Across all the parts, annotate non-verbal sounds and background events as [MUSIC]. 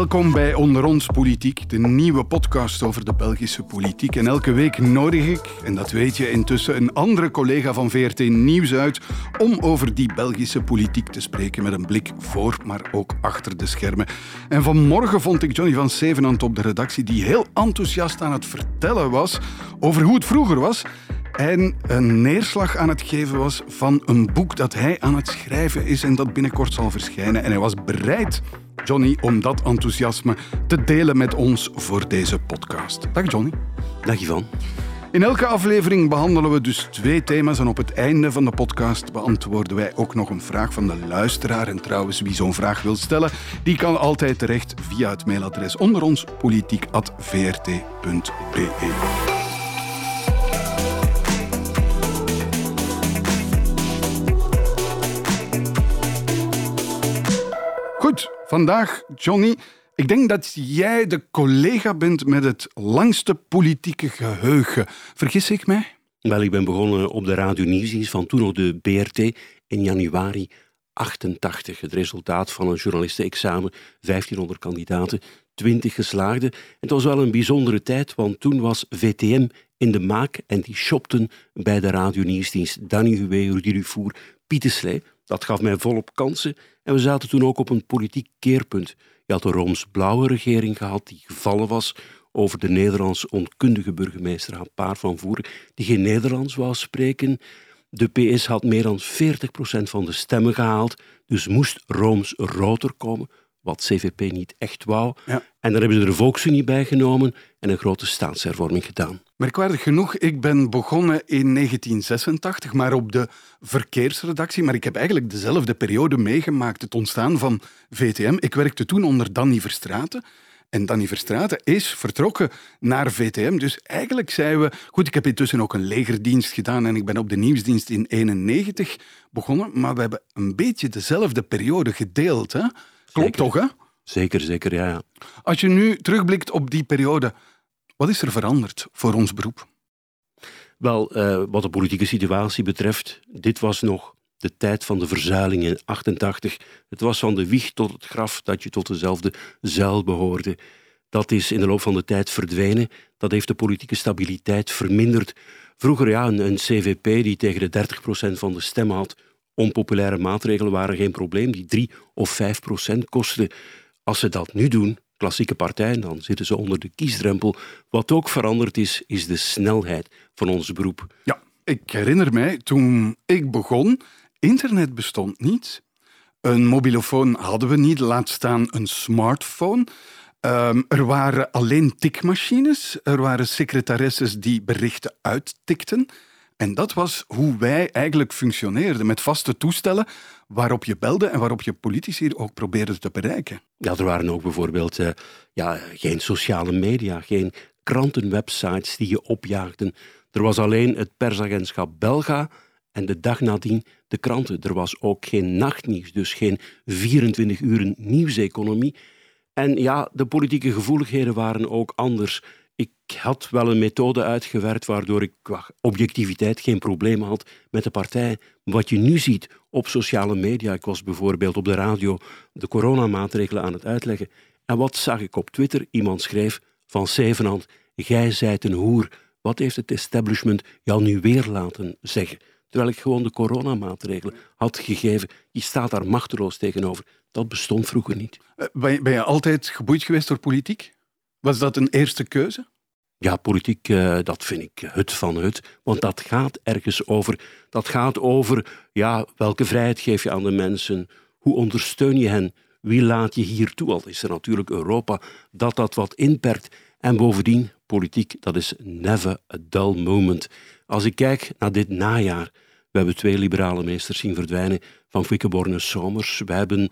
Welkom bij Onder ons Politiek, de nieuwe podcast over de Belgische politiek. En elke week nodig ik, en dat weet je intussen, een andere collega van VRT Nieuws uit om over die Belgische politiek te spreken met een blik voor, maar ook achter de schermen. En vanmorgen vond ik Johnny van Zevenand op de redactie die heel enthousiast aan het vertellen was over hoe het vroeger was en een neerslag aan het geven was van een boek dat hij aan het schrijven is en dat binnenkort zal verschijnen. En hij was bereid, Johnny, om dat enthousiasme te delen met ons voor deze podcast. Dag Johnny. Dag Ivan. In elke aflevering behandelen we dus twee thema's en op het einde van de podcast beantwoorden wij ook nog een vraag van de luisteraar. En trouwens, wie zo'n vraag wil stellen, die kan altijd terecht via het mailadres onder ons politiek.vrt.be. Goed, vandaag, Johnny. Ik denk dat jij de collega bent met het langste politieke geheugen. Vergis ik mij? Wel, ik ben begonnen op de radio Nieuwsdienst van toen nog de BRT in januari 88. Het resultaat van een journalistenexamen, 1500 kandidaten, 20 geslaagden. Het was wel een bijzondere tijd, want toen was VTM in de maak en die shopten bij de radio Nieuwsdienst. Danny Huwe, Rudy Dufour, Pieter Slee. Dat gaf mij volop kansen en we zaten toen ook op een politiek keerpunt. Je had een Rooms-blauwe regering gehad die gevallen was over de Nederlands onkundige burgemeester Paar van Voeren, die geen Nederlands wou spreken. De PS had meer dan 40% van de stemmen gehaald, dus moest Rooms-roter komen wat CVP niet echt wou. Ja. En dan hebben ze de Volksunie bij genomen en een grote staatshervorming gedaan. Merkwaardig genoeg, ik ben begonnen in 1986, maar op de verkeersredactie. Maar ik heb eigenlijk dezelfde periode meegemaakt, het ontstaan van VTM. Ik werkte toen onder Danny Verstraeten. En Danny Verstraeten is vertrokken naar VTM. Dus eigenlijk zijn we... Goed, ik heb intussen ook een legerdienst gedaan en ik ben op de nieuwsdienst in 91 begonnen. Maar we hebben een beetje dezelfde periode gedeeld. Hè? Klopt toch, hè? Zeker, zeker, ja, ja. Als je nu terugblikt op die periode, wat is er veranderd voor ons beroep? Wel, uh, wat de politieke situatie betreft, dit was nog de tijd van de verzuiling in 88. Het was van de wieg tot het graf dat je tot dezelfde zuil behoorde. Dat is in de loop van de tijd verdwenen. Dat heeft de politieke stabiliteit verminderd. Vroeger, ja, een, een CVP die tegen de 30% van de stem had, Onpopulaire maatregelen waren geen probleem, die 3 of 5 procent kosten. Als ze dat nu doen, klassieke partijen, dan zitten ze onder de kiesdrempel. Wat ook veranderd is, is de snelheid van ons beroep. Ja, ik herinner mij toen ik begon, internet bestond niet. Een mobilofoon hadden we niet, laat staan een smartphone. Um, er waren alleen tikmachines, er waren secretaresses die berichten uittikten. En dat was hoe wij eigenlijk functioneerden, met vaste toestellen waarop je belde en waarop je politici ook probeerde te bereiken. Ja, er waren ook bijvoorbeeld uh, ja, geen sociale media, geen krantenwebsites die je opjaagden. Er was alleen het persagentschap Belga en de dag nadien de kranten. Er was ook geen nachtnieuws, dus geen 24 uur nieuwseconomie. En ja, de politieke gevoeligheden waren ook anders. Ik had wel een methode uitgewerkt waardoor ik qua objectiviteit geen probleem had met de partij. Wat je nu ziet op sociale media, ik was bijvoorbeeld op de radio de coronamaatregelen aan het uitleggen. En wat zag ik op Twitter? Iemand schreef van Zevenhand, gij zijt een hoer. Wat heeft het establishment jou nu weer laten zeggen? Terwijl ik gewoon de coronamaatregelen had gegeven. Je staat daar machteloos tegenover. Dat bestond vroeger niet. Eh, ben je altijd geboeid geweest door politiek? Was dat een eerste keuze? Ja, politiek, uh, dat vind ik het van het. Want dat gaat ergens over. Dat gaat over ja, welke vrijheid geef je aan de mensen? Hoe ondersteun je hen? Wie laat je hier toe? Al is er natuurlijk Europa dat dat wat inperkt. En bovendien, politiek, dat is never a dull moment. Als ik kijk naar dit najaar, we hebben twee liberale meesters zien verdwijnen van Quickenborne Somers. We hebben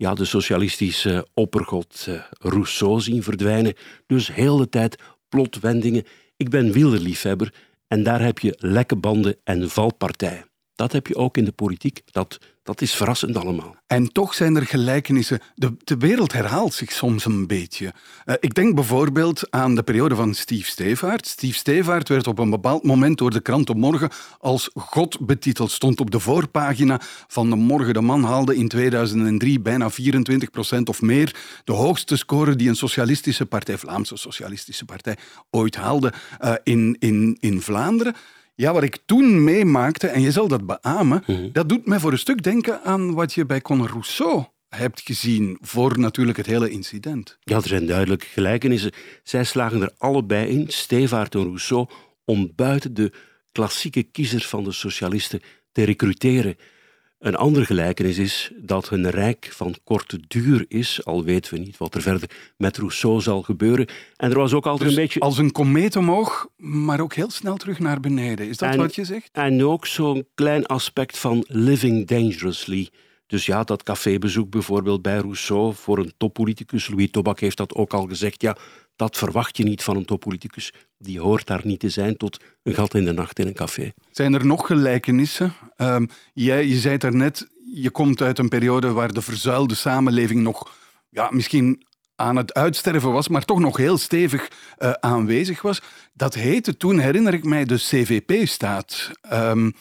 ja, de socialistische oppergod eh, Rousseau zien verdwijnen. Dus heel de tijd plotwendingen. Ik ben wielerliefhebber en daar heb je lekke banden en valpartijen. Dat heb je ook in de politiek. Dat, dat is verrassend allemaal. En toch zijn er gelijkenissen. De, de wereld herhaalt zich soms een beetje. Uh, ik denk bijvoorbeeld aan de periode van Steve Stevaart. Steve Stevaart werd op een bepaald moment door de krant De Morgen als God betiteld. Stond op de voorpagina van De Morgen. De man haalde in 2003 bijna 24 procent of meer. De hoogste score die een socialistische partij, Vlaamse socialistische partij, ooit haalde uh, in, in, in Vlaanderen. Ja, wat ik toen meemaakte, en je zal dat beamen, mhm. dat doet mij voor een stuk denken aan wat je bij Conor Rousseau hebt gezien voor natuurlijk het hele incident. Ja, er zijn duidelijke gelijkenissen. Zij slagen er allebei in, Stevaart en Rousseau, om buiten de klassieke kiezers van de socialisten te recruteren. Een andere gelijkenis is dat hun rijk van korte duur is, al weten we niet wat er verder met Rousseau zal gebeuren. En er was ook altijd dus een beetje... als een komeet omhoog, maar ook heel snel terug naar beneden. Is dat wat je zegt? En ook zo'n klein aspect van living dangerously. Dus ja, dat cafébezoek bijvoorbeeld bij Rousseau voor een toppoliticus, Louis Tobak heeft dat ook al gezegd, ja, dat verwacht je niet van een toppoliticus. Die hoort daar niet te zijn tot een gat in de nacht in een café. Zijn er nog gelijkenissen? Um, jij, je zei daarnet, je komt uit een periode waar de verzuilde samenleving nog ja, misschien aan het uitsterven was, maar toch nog heel stevig uh, aanwezig was. Dat heette toen, herinner ik mij, de CVP-staat. Um,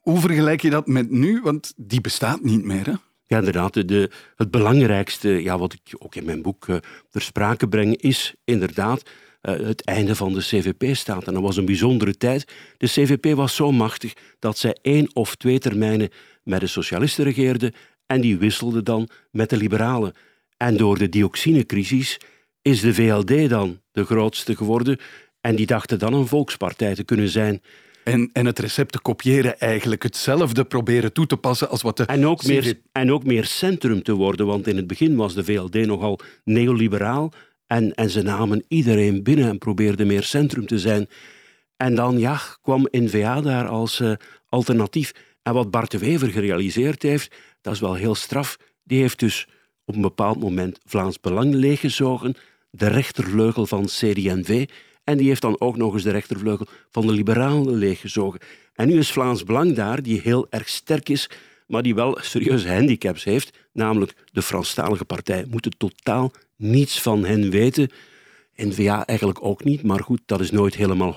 hoe vergelijk je dat met nu? Want die bestaat niet meer, hè? Ja, inderdaad. De, het belangrijkste, ja, wat ik ook in mijn boek uh, ter sprake breng, is inderdaad uh, het einde van de CVP-staat. En dat was een bijzondere tijd. De CVP was zo machtig dat zij één of twee termijnen met de socialisten regeerde en die wisselde dan met de liberalen. En door de dioxinecrisis is de VLD dan de grootste geworden en die dachten dan een volkspartij te kunnen zijn. En, en het recept te kopiëren, eigenlijk hetzelfde proberen toe te passen als wat de... En ook, meer, en ook meer centrum te worden, want in het begin was de VLD nogal neoliberaal en, en ze namen iedereen binnen en probeerden meer centrum te zijn. En dan ja, kwam N-VA daar als uh, alternatief. En wat Bart de Wever gerealiseerd heeft, dat is wel heel straf. Die heeft dus op een bepaald moment Vlaams Belang leeggezogen, de rechtervleugel van CD&V en die heeft dan ook nog eens de rechtervleugel van de liberalen leeggezogen. En nu is Vlaams Belang daar, die heel erg sterk is, maar die wel serieuze handicaps heeft. Namelijk, de Franstalige partij moet totaal niets van hen weten. N-VA eigenlijk ook niet, maar goed, dat is nooit helemaal 100%.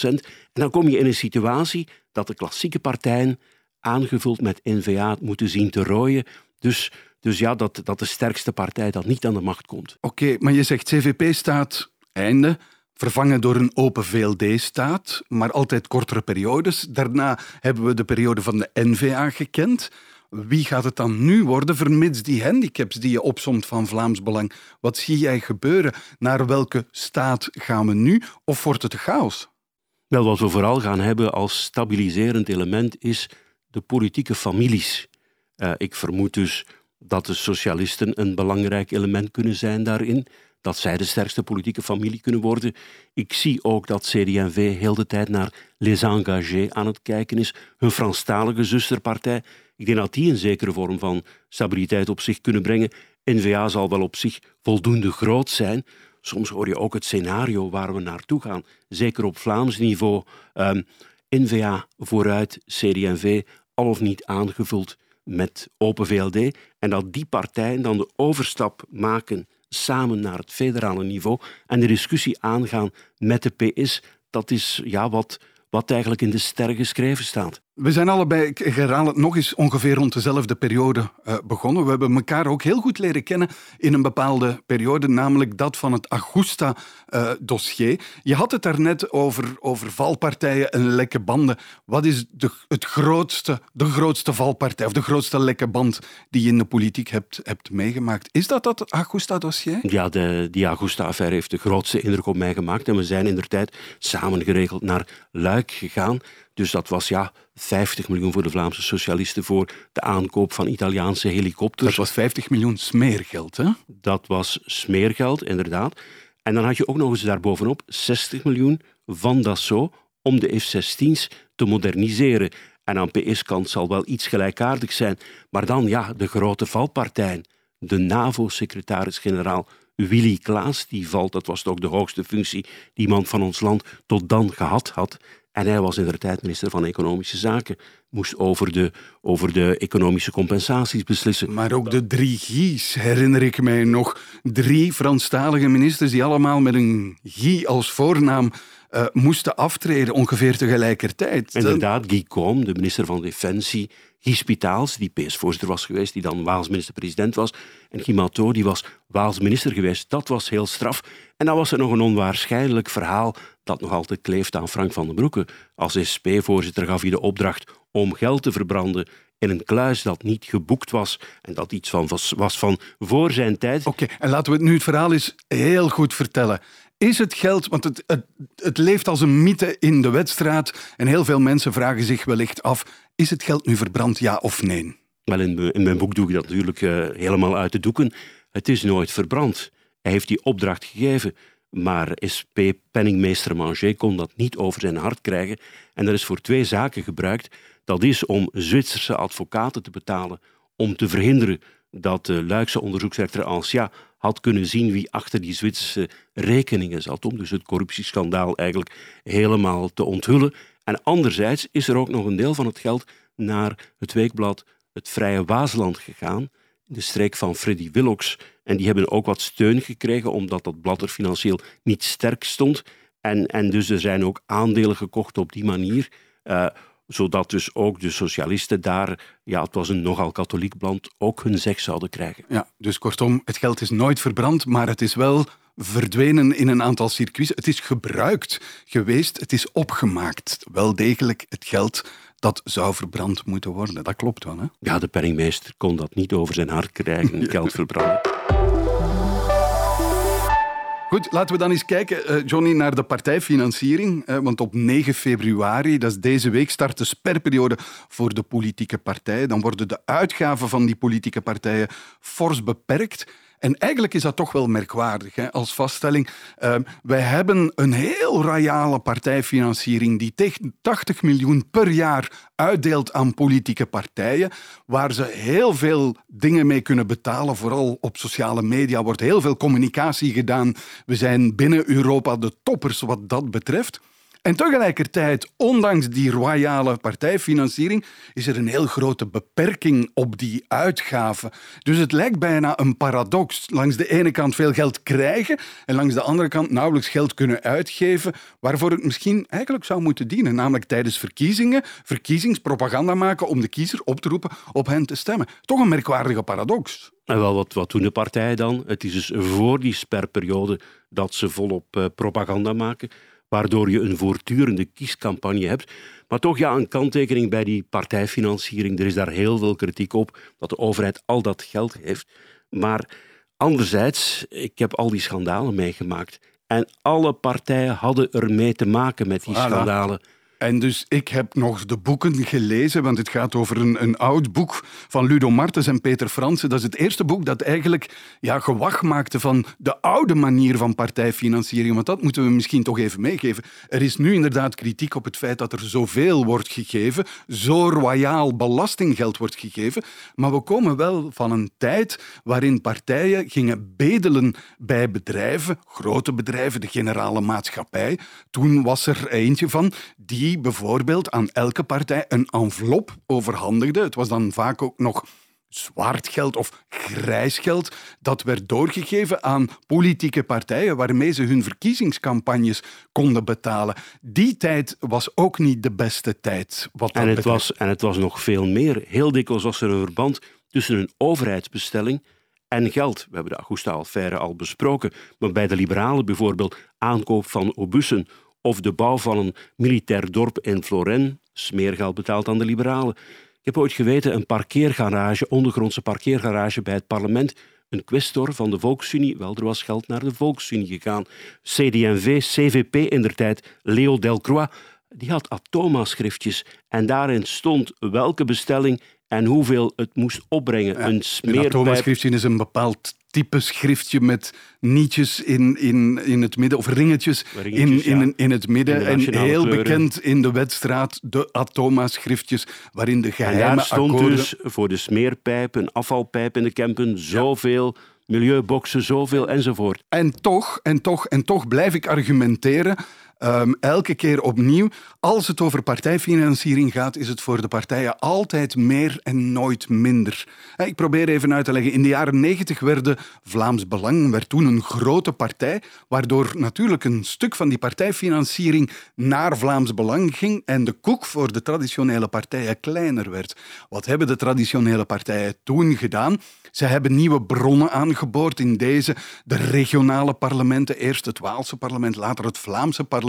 En dan kom je in een situatie dat de klassieke partijen, aangevuld met N-VA, moeten zien te rooien. Dus, dus ja, dat, dat de sterkste partij dat niet aan de macht komt. Oké, maar je zegt CVP staat einde vervangen door een open VLD-staat, maar altijd kortere periodes. Daarna hebben we de periode van de NVA gekend. Wie gaat het dan nu worden, vermits die handicaps die je opsomt van Vlaams Belang? Wat zie jij gebeuren? Naar welke staat gaan we nu? Of wordt het chaos? Wel, wat we vooral gaan hebben als stabiliserend element is de politieke families. Uh, ik vermoed dus dat de socialisten een belangrijk element kunnen zijn daarin dat zij de sterkste politieke familie kunnen worden. Ik zie ook dat CD&V heel de tijd naar Les Engagés aan het kijken is, hun Franstalige zusterpartij. Ik denk dat die een zekere vorm van stabiliteit op zich kunnen brengen. N-VA zal wel op zich voldoende groot zijn. Soms hoor je ook het scenario waar we naartoe gaan, zeker op Vlaams niveau. Um, N-VA vooruit, CD&V al of niet aangevuld met Open VLD. En dat die partijen dan de overstap maken samen naar het federale niveau en de discussie aangaan met de PS, dat is ja, wat, wat eigenlijk in de sterren geschreven staat. We zijn allebei, ik herhaal het nog eens, ongeveer rond dezelfde periode uh, begonnen. We hebben elkaar ook heel goed leren kennen in een bepaalde periode, namelijk dat van het Augusta-dossier. Uh, je had het daarnet over, over valpartijen en lekke banden. Wat is de, het grootste, de grootste valpartij of de grootste lekke band die je in de politiek hebt, hebt meegemaakt? Is dat dat Augusta-dossier? Ja, de, die Augusta-affaire heeft de grootste indruk op mij gemaakt. En we zijn in der tijd samen geregeld naar Luik gegaan. Dus dat was ja 50 miljoen voor de Vlaamse socialisten voor de aankoop van Italiaanse helikopters. Dat was 50 miljoen smeergeld, hè? Dat was smeergeld, inderdaad. En dan had je ook nog eens daarbovenop 60 miljoen van Dassault om de F-16's te moderniseren. En aan PS-kant zal wel iets gelijkaardig zijn. Maar dan, ja, de grote valpartijen. De NAVO-secretaris-generaal Willy Klaas, die valt, dat was toch de hoogste functie die iemand van ons land tot dan gehad had. En hij was in de tijd minister van Economische Zaken. Moest over de, over de economische compensaties beslissen. Maar ook de drie G's herinner ik mij nog. Drie Franstalige ministers die allemaal met een G als voornaam uh, moesten aftreden ongeveer tegelijkertijd. Inderdaad, Guy Combes, de minister van Defensie, Guy Spitaals, die PS-voorzitter was geweest, die dan Waals minister-president was, en Guy Mato, die was Waals minister geweest. Dat was heel straf. En dan was er nog een onwaarschijnlijk verhaal dat nog altijd kleeft aan Frank van den Broeke. Als SP-voorzitter gaf hij de opdracht om geld te verbranden in een kluis dat niet geboekt was en dat iets van was van voor zijn tijd. Oké, en laten we het nu het verhaal eens heel goed vertellen. Is het geld, want het, het, het leeft als een mythe in de wedstraat en heel veel mensen vragen zich wellicht af, is het geld nu verbrand, ja of nee? Wel, in, mijn boek doe ik dat natuurlijk uh, helemaal uit de doeken. Het is nooit verbrand. Hij heeft die opdracht gegeven. Maar SP penningmeester Manger kon dat niet over zijn hart krijgen. En dat is voor twee zaken gebruikt. Dat is om Zwitserse advocaten te betalen om te verhinderen dat de Luikse onderzoeksrechter Ancia had kunnen zien wie achter die Zwitserse rekeningen zat, om dus het corruptieschandaal eigenlijk helemaal te onthullen. En anderzijds is er ook nog een deel van het geld naar het weekblad Het Vrije Waasland gegaan, de streek van Freddy Willocks. En die hebben ook wat steun gekregen, omdat dat blad er financieel niet sterk stond. En, en dus er zijn ook aandelen gekocht op die manier. Uh, zodat dus ook de socialisten daar, ja, het was een nogal katholiek blad, ook hun zeg zouden krijgen. Ja, dus kortom, het geld is nooit verbrand, maar het is wel verdwenen in een aantal circuits. Het is gebruikt geweest, het is opgemaakt. Wel degelijk het geld dat zou verbrand moeten worden. Dat klopt wel, hè? Ja, de penningmeester kon dat niet over zijn hart krijgen, [LAUGHS] geld verbranden. Goed, laten we dan eens kijken, uh, Johnny, naar de partijfinanciering. Uh, want op 9 februari, dat is deze week, start de sperperiode voor de politieke partijen. Dan worden de uitgaven van die politieke partijen fors beperkt. En eigenlijk is dat toch wel merkwaardig hè, als vaststelling. Uh, wij hebben een heel royale partijfinanciering die tegen 80 miljoen per jaar uitdeelt aan politieke partijen, waar ze heel veel dingen mee kunnen betalen. Vooral op sociale media wordt heel veel communicatie gedaan. We zijn binnen Europa de toppers wat dat betreft. En tegelijkertijd, ondanks die royale partijfinanciering, is er een heel grote beperking op die uitgaven. Dus het lijkt bijna een paradox. Langs de ene kant veel geld krijgen en langs de andere kant nauwelijks geld kunnen uitgeven, waarvoor het misschien eigenlijk zou moeten dienen, namelijk tijdens verkiezingen verkiezingspropaganda maken om de kiezer op te roepen op hen te stemmen. Toch een merkwaardige paradox. En wel, wat, wat doen de partijen dan? Het is dus voor die sperperiode dat ze volop uh, propaganda maken waardoor je een voortdurende kiescampagne hebt. Maar toch ja, een kanttekening bij die partijfinanciering. Er is daar heel veel kritiek op dat de overheid al dat geld heeft. Maar anderzijds, ik heb al die schandalen meegemaakt. En alle partijen hadden ermee te maken met die schandalen. En dus ik heb nog de boeken gelezen, want het gaat over een, een oud boek van Ludo Martens en Peter Fransen. Dat is het eerste boek dat eigenlijk ja, gewacht maakte van de oude manier van partijfinanciering. Want dat moeten we misschien toch even meegeven. Er is nu inderdaad kritiek op het feit dat er zoveel wordt gegeven, zo royaal belastinggeld wordt gegeven. Maar we komen wel van een tijd waarin partijen gingen bedelen bij bedrijven, grote bedrijven, de generale maatschappij. Toen was er eentje van die die bijvoorbeeld aan elke partij een envelop overhandigde. Het was dan vaak ook nog zwart geld of grijs geld. Dat werd doorgegeven aan politieke partijen waarmee ze hun verkiezingscampagnes konden betalen. Die tijd was ook niet de beste tijd. Wat en, het was, en het was nog veel meer. Heel dikwijls was er een verband tussen een overheidsbestelling en geld. We hebben de Augusta-affaire al besproken, maar bij de liberalen bijvoorbeeld aankoop van obussen of de bouw van een militair dorp in Florence, smeergeld betaald aan de liberalen. Ik heb ooit geweten een parkeergarage, ondergrondse parkeergarage bij het parlement. Een questor van de Volksunie, wel, er was geld naar de Volksunie gegaan. CD&V, CVP in der tijd, Leo Delcroix, die had Atoma-schriftjes en daarin stond welke bestelling en hoeveel het moest opbrengen. een smeerpijp... Een Atoma-schriftje is een bepaald type schriftje met nietjes in, in, in het midden, of ringetjes, in, in, in het midden. en heel bekend in de wedstraat, de Atoma-schriftjes, waarin de geheime en daar stond akkoorden... dus voor de smeerpijp, een afvalpijp in de Kempen, zoveel... Milieuboxen, zoveel enzovoort. En toch, en toch, en toch blijf ik argumenteren Ehm, elke keer opnieuw, als het over partijfinanciering gaat, is het voor de partijen altijd meer en nooit minder. Ik probeer even uit te leggen. In de jaren negentig werd Vlaams Belang werd toen een grote partij, waardoor natuurlijk een stuk van die partijfinanciering naar Vlaams Belang ging en de koek voor de traditionele partijen kleiner werd. Wat hebben de traditionele partijen toen gedaan? Ze hebben nieuwe bronnen aangeboord in deze, de regionale parlementen, eerst het Waalse parlement, later het Vlaamse parlement,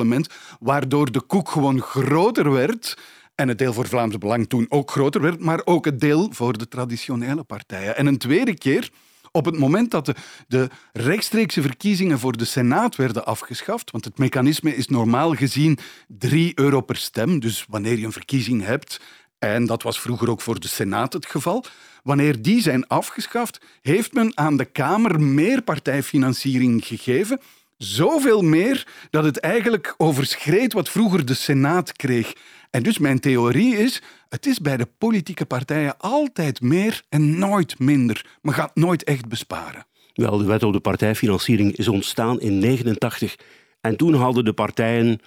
waardoor de koek gewoon groter werd. En het deel voor Vlaams Belang toen ook groter werd, maar ook het deel voor de traditionele partijen. En een tweede keer, op het moment dat de, de, rechtstreekse verkiezingen voor de Senaat werden afgeschaft, want het mechanisme is normaal gezien 3 euro per stem, dus wanneer je een verkiezing hebt, en dat was vroeger ook voor de Senaat het geval, wanneer die zijn afgeschaft, heeft men aan de Kamer meer partijfinanciering gegeven. Zoveel meer dat het eigenlijk overschreed wat vroeger de Senaat kreeg. En dus mijn theorie is, het is bij de politieke partijen altijd meer en nooit minder. Men gaat nooit echt besparen. Wel, de wet op de partijfinanciering is ontstaan in 1989. En toen hadden de partijen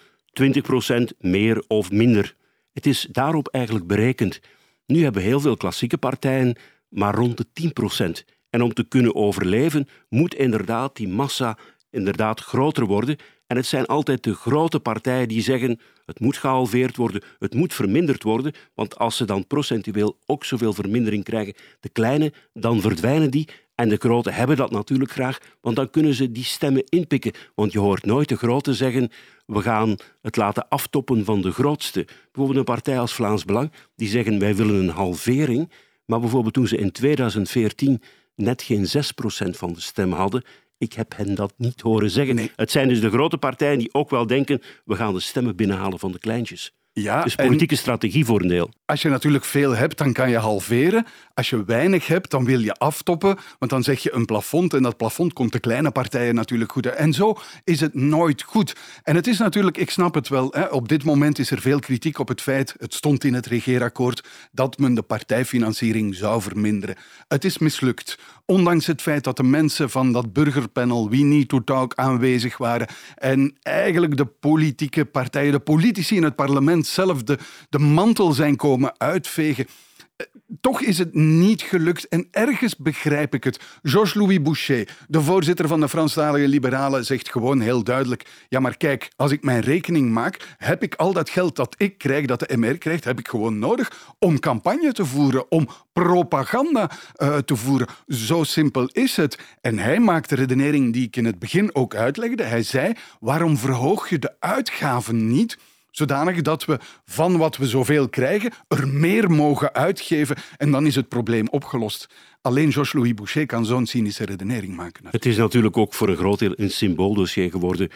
20% meer of minder. Het is daarop eigenlijk berekend. Nu hebben heel veel klassieke partijen maar rond de 10%. En om te kunnen overleven moet inderdaad die massa inderdaad groter worden. En het zijn altijd de grote partijen die zeggen het moet gehalveerd worden, het moet verminderd worden, want als ze dan procentueel ook zoveel vermindering krijgen, de kleine, dan verdwijnen die en de grote hebben dat natuurlijk graag, want dan kunnen ze die stemmen inpikken. Want je hoort nooit de grote zeggen, we gaan het laten aftoppen van de grootste. Bijvoorbeeld een partij als Vlaams Belang, die zeggen wij willen een halvering, maar bijvoorbeeld toen ze in 2014 net geen 6% van de stem hadden, ik heb hen dat niet horen zeggen. Het zijn dus de grote partijen die ook wel denken, we gaan de stemmen binnenhalen van de kleintjes. Ja, dus politieke strategie voor een deel. Als je natuurlijk veel hebt, dan kan je halveren. Als je weinig hebt, dan wil je aftoppen, want dan zeg je een plafond en dat plafond komt de kleine partijen natuurlijk goed. En zo is het nooit goed. En het is natuurlijk, ik snap het wel, hè, op dit moment is er veel kritiek op het feit, het stond in het regeerakkoord, dat men de partijfinanciering zou verminderen. Het is mislukt. Ondanks het feit dat de mensen van dat burgerpanel We Need to Talk aanwezig waren en eigenlijk de politieke partijen, de politici in het parlement zelf de, de mantel zijn komen uitvegen toch is het niet gelukt en ergens begrijp ik het. Georges-Louis Boucher, de voorzitter van de Franstalige Liberalen, zegt gewoon heel duidelijk: Ja, maar kijk, als ik mijn rekening maak, heb ik al dat geld dat ik krijg, dat de MR krijgt, heb ik gewoon nodig om campagne te voeren, om propaganda uh, te voeren. Zo simpel is het. En hij maakt de redenering die ik in het begin ook uitlegde. Hij zei: Waarom verhoog je de uitgaven niet? Zodanig dat we van wat we zoveel krijgen er meer mogen uitgeven en dan is het probleem opgelost. Alleen Georges-Louis Boucher kan zo'n cynische redenering maken. Het is natuurlijk ook voor een groot deel een symbooldossier geworden.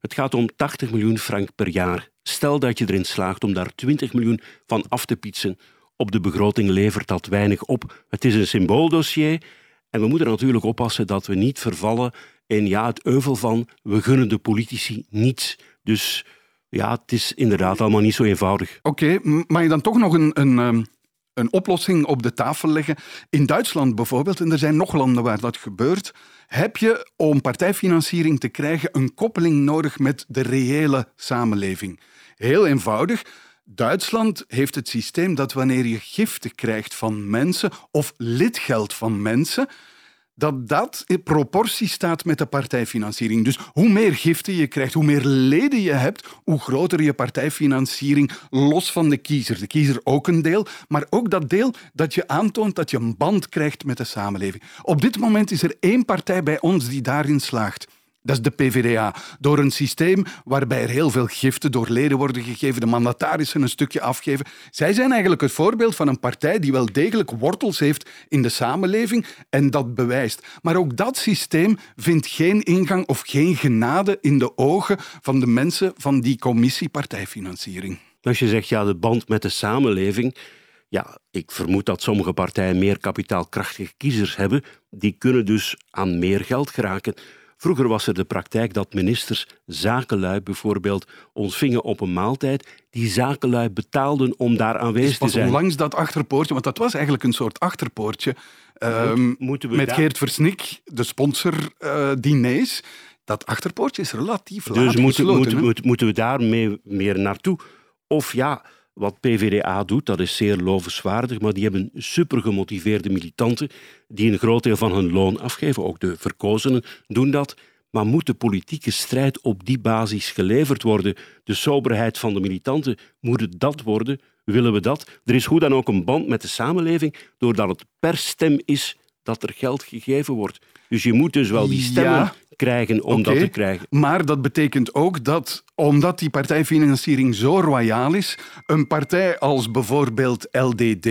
Het gaat om 80 miljoen frank per jaar. Stel dat je erin slaagt om daar 20 miljoen van af te pietsen. Op de begroting levert dat weinig op. Het is een symbooldossier. En we moeten natuurlijk oppassen dat we niet vervallen in ja, het euvel van we gunnen de politici niets. Dus ja, het is inderdaad allemaal niet zo eenvoudig. Oké, mag je dan toch nog een, een, ehm, een oplossing op de tafel leggen? In Duitsland bijvoorbeeld, en er zijn nog landen waar dat gebeurt, heb je om partijfinanciering te krijgen een koppeling nodig met de reële samenleving. Heel eenvoudig. Duitsland heeft het systeem dat wanneer je giften krijgt van mensen of lidgeld van mensen, dat dat in proportie staat met de partijfinanciering. Dus hoe meer giften je krijgt, hoe meer leden je hebt, hoe groter je partijfinanciering los van de kiezer. De kiezer ook een deel, maar ook dat deel dat je aantoont dat je een band krijgt met de samenleving. Op dit moment is er één partij bij ons die daarin slaagt. Dat is de PvdA. Door een systeem waarbij er heel veel giften door leden worden gegeven, de mandatarissen een stukje afgeven. Zij zijn eigenlijk het voorbeeld van een partij die wel degelijk wortels heeft in de samenleving en dat bewijst. Maar ook dat systeem vindt geen ingang of geen genade in de ogen van de mensen van die commissie partijfinanciering. Als je zegt, ja, de band met de samenleving. Ja, ik vermoed dat sommige partijen meer kapitaalkrachtige kiezers hebben. Die kunnen dus aan meer geld geraken. Vroeger was er de praktijk dat ministers zakenlui bijvoorbeeld ontvingen op een maaltijd. Die zakenlui betaalden om daar aanwezig te zijn. langs dat achterpoortje, want dat was eigenlijk een soort achterpoortje. Um, met Geert Versnik, de sponsor uh, diners. dat achterpoortje is relatief laat Dus moeten, gesloten, moeten, moeten we daar mee, meer naartoe? Of ja, wat PVDA doet, dat is zeer lovenswaardig, maar die hebben super gemotiveerde militanten die een groot deel van hun loon afgeven. Ook de verkozenen doen dat. Maar moet de politieke strijd op die basis geleverd worden? De soberheid van de militanten, moet het dat worden? Willen we dat? Er is hoe dan ook een band met de samenleving, doordat het per stem is dat er geld gegeven wordt. Dus je moet dus wel die stemmen Ja. krijgen om dat te krijgen. Maar dat betekent ook dat, omdat die partijfinanciering zo royaal is, een partij als bijvoorbeeld LDD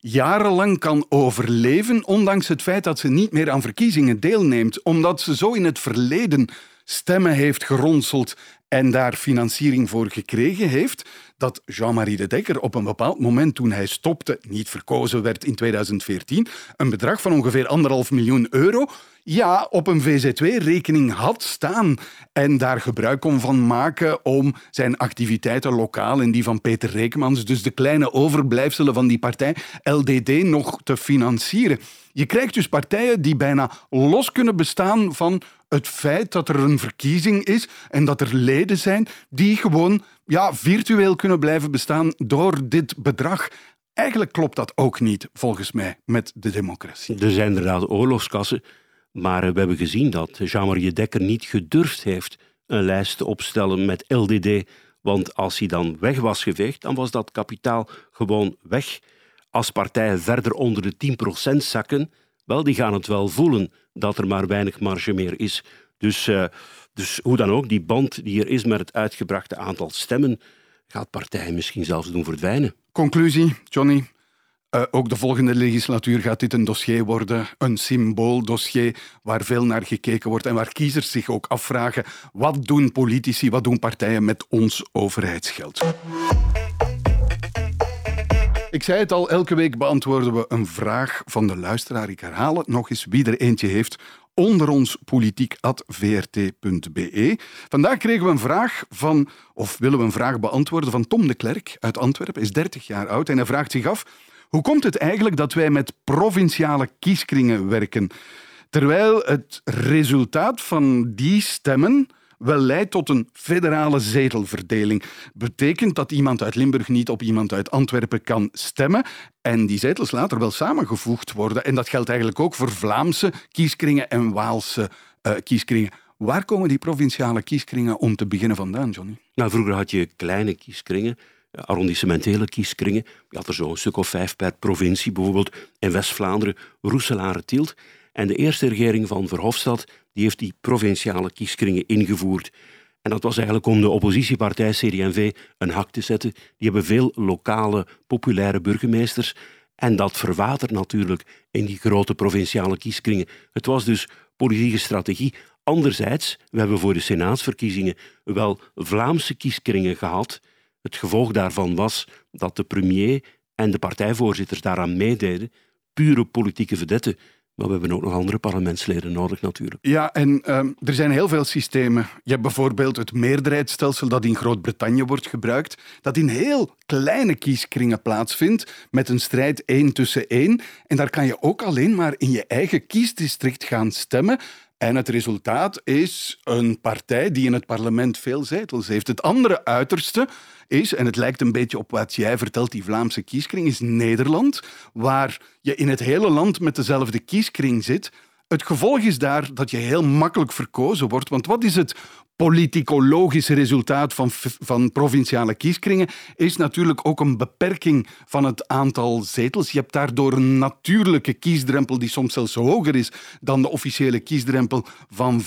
jarenlang kan overleven, ondanks het feit dat ze niet meer aan verkiezingen deelneemt, omdat ze zo in het verleden stemmen heeft geronseld en daar financiering voor gekregen heeft, dat Jean-Marie de Dekker op een bepaald moment, toen hij stopte, niet verkozen werd in 2014, een bedrag van ongeveer anderhalf miljoen euro ja, op een VZ2-rekening had staan en daar gebruik kon van maken om zijn activiteiten lokaal en die van Peter Reekmans, dus de kleine overblijfselen van die partij, LDD, nog te financieren. Je krijgt dus partijen die bijna los kunnen bestaan van het feit dat er een verkiezing is en dat er leden zijn die gewoon ja, virtueel kunnen blijven bestaan door dit bedrag. Eigenlijk klopt dat ook niet, volgens mij, met de democratie. Er zijn inderdaad oorlogskassen, maar we hebben gezien dat Jean-Marie Dekker niet gedurfd heeft een lijst te opstellen met LDD. Want als hij dan weg was geveegd, dan was dat kapitaal gewoon weg. Als partijen verder onder de 10% zakken, wel, die gaan het wel voelen dat er maar weinig marge meer is. Dus, eh, dus hoe dan ook, die band die er is met het uitgebrachte aantal stemmen, gaat partijen misschien zelfs doen verdwijnen. Conclusie, Johnny. Eh, ook de volgende legislatuur gaat dit een dossier worden, een symbooldossier waar veel naar gekeken wordt en waar kiezers zich ook afvragen wat doen politici, wat doen partijen met ons overheidsgeld. Ik zei het al, elke week beantwoorden we een vraag van de luisteraar. Ik herhaal het nog eens, wie er eentje heeft. Onder ons politiek.vrt.be. Vandaag kregen we een vraag van, of willen we een vraag beantwoorden van Tom de Klerk uit Antwerpen, is 30 jaar oud en hij vraagt zich af hoe komt het eigenlijk dat wij met provinciale kieskringen werken, terwijl het resultaat van die stemmen wel leidt tot een federale zetelverdeling. Betekent dat iemand uit Limburg niet op iemand uit Antwerpen kan stemmen en die zetels later wel samengevoegd worden. En dat geldt eigenlijk ook voor Vlaamse kieskringen en Waalse eh, kieskringen. Waar komen die provinciale kieskringen om te beginnen vandaan, Johnny? Nou, vroeger had je kleine kieskringen, arrondissementele kieskringen. Je had er zo een stuk of vijf per provincie, bijvoorbeeld in West-Vlaanderen, Roeselare, Tielt. En de eerste regering van Verhofstadt die heeft die provinciale kieskringen ingevoerd. En dat was eigenlijk om de oppositiepartij CD&V een hak te zetten. Die hebben veel lokale, populaire burgemeesters. En dat verwatert natuurlijk in die grote provinciale kieskringen. Het was dus politieke strategie. Anderzijds, we hebben voor de senaatsverkiezingen wel Vlaamse kieskringen gehad. Het gevolg daarvan was dat de premier en de partijvoorzitters daaraan meededen. Pure politieke vedetten. Maar we hebben ook nog andere parlementsleden nodig natuurlijk. Ja, en ehm, er zijn heel veel systemen. Je hebt bijvoorbeeld het meerderheidsstelsel dat in Groot-Brittannië wordt gebruikt, dat in heel kleine kieskringen plaatsvindt, met een strijd één tussen één. En daar kan je ook alleen maar in je eigen kiesdistrict gaan stemmen. En het resultaat is een partij die in het parlement veel zetels heeft. Het andere uiterste is, en het lijkt een beetje op wat jij vertelt, die Vlaamse kieskring, is Nederland, waar je in het hele land met dezelfde kieskring zit. Het gevolg is daar dat je heel makkelijk verkozen wordt. Want wat is het politicologische resultaat van, van provinciale kieskringen? Is natuurlijk ook een beperking van het aantal zetels. Je hebt daardoor een natuurlijke kiesdrempel die soms zelfs hoger is dan de officiële kiesdrempel van 5% 8%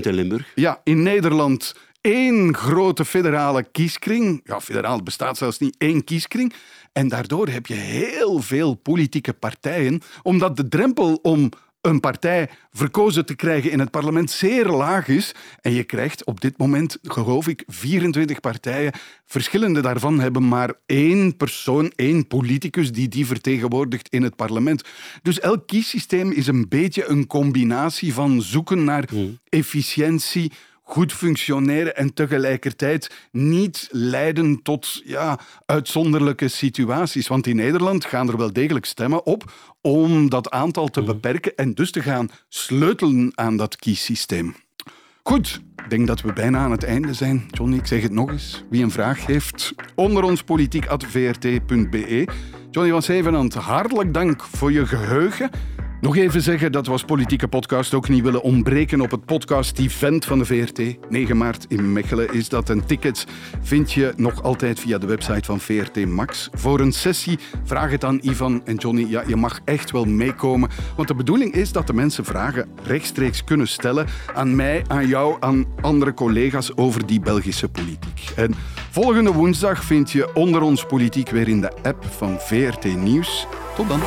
in Limburg. Ja, in Nederland één grote federale kieskring. Ja, federaal bestaat zelfs niet één kieskring. En daardoor heb je heel veel politieke partijen, omdat de drempel om een partij verkozen te krijgen in het parlement zeer laag is. En je krijgt op dit moment, geloof ik, 24 partijen. Verschillende daarvan hebben maar één persoon, één politicus die die vertegenwoordigt in het parlement. Dus elk kiessysteem is een beetje een combinatie van zoeken naar efficiëntie, goed functioneren en tegelijkertijd niet leiden tot ja, uitzonderlijke situaties. Want in Nederland gaan er wel degelijk stemmen op om dat aantal te beperken en dus te gaan sleutelen aan dat kiessysteem. Goed, ik denk dat we bijna aan het einde zijn. Johnny, ik zeg het nog eens. Wie een vraag heeft, onder ons politiek.vrt.be. Johnny van Zevenand, hartelijk dank voor je geheugen. Nog even zeggen dat we als politieke podcast ook niet willen ontbreken op het podcast-event van de VRT. 9 maart in Mechelen is dat. En tickets vind je nog altijd via de website van VRT Max. Voor een sessie vraag het aan Ivan en Johnny. Ja, je mag echt wel meekomen. Want de bedoeling is dat de mensen vragen rechtstreeks kunnen stellen aan mij, aan jou, aan andere collega's over die Belgische politiek. En volgende woensdag vind je onder ons politiek weer in de app van VRT Nieuws. Tot dan.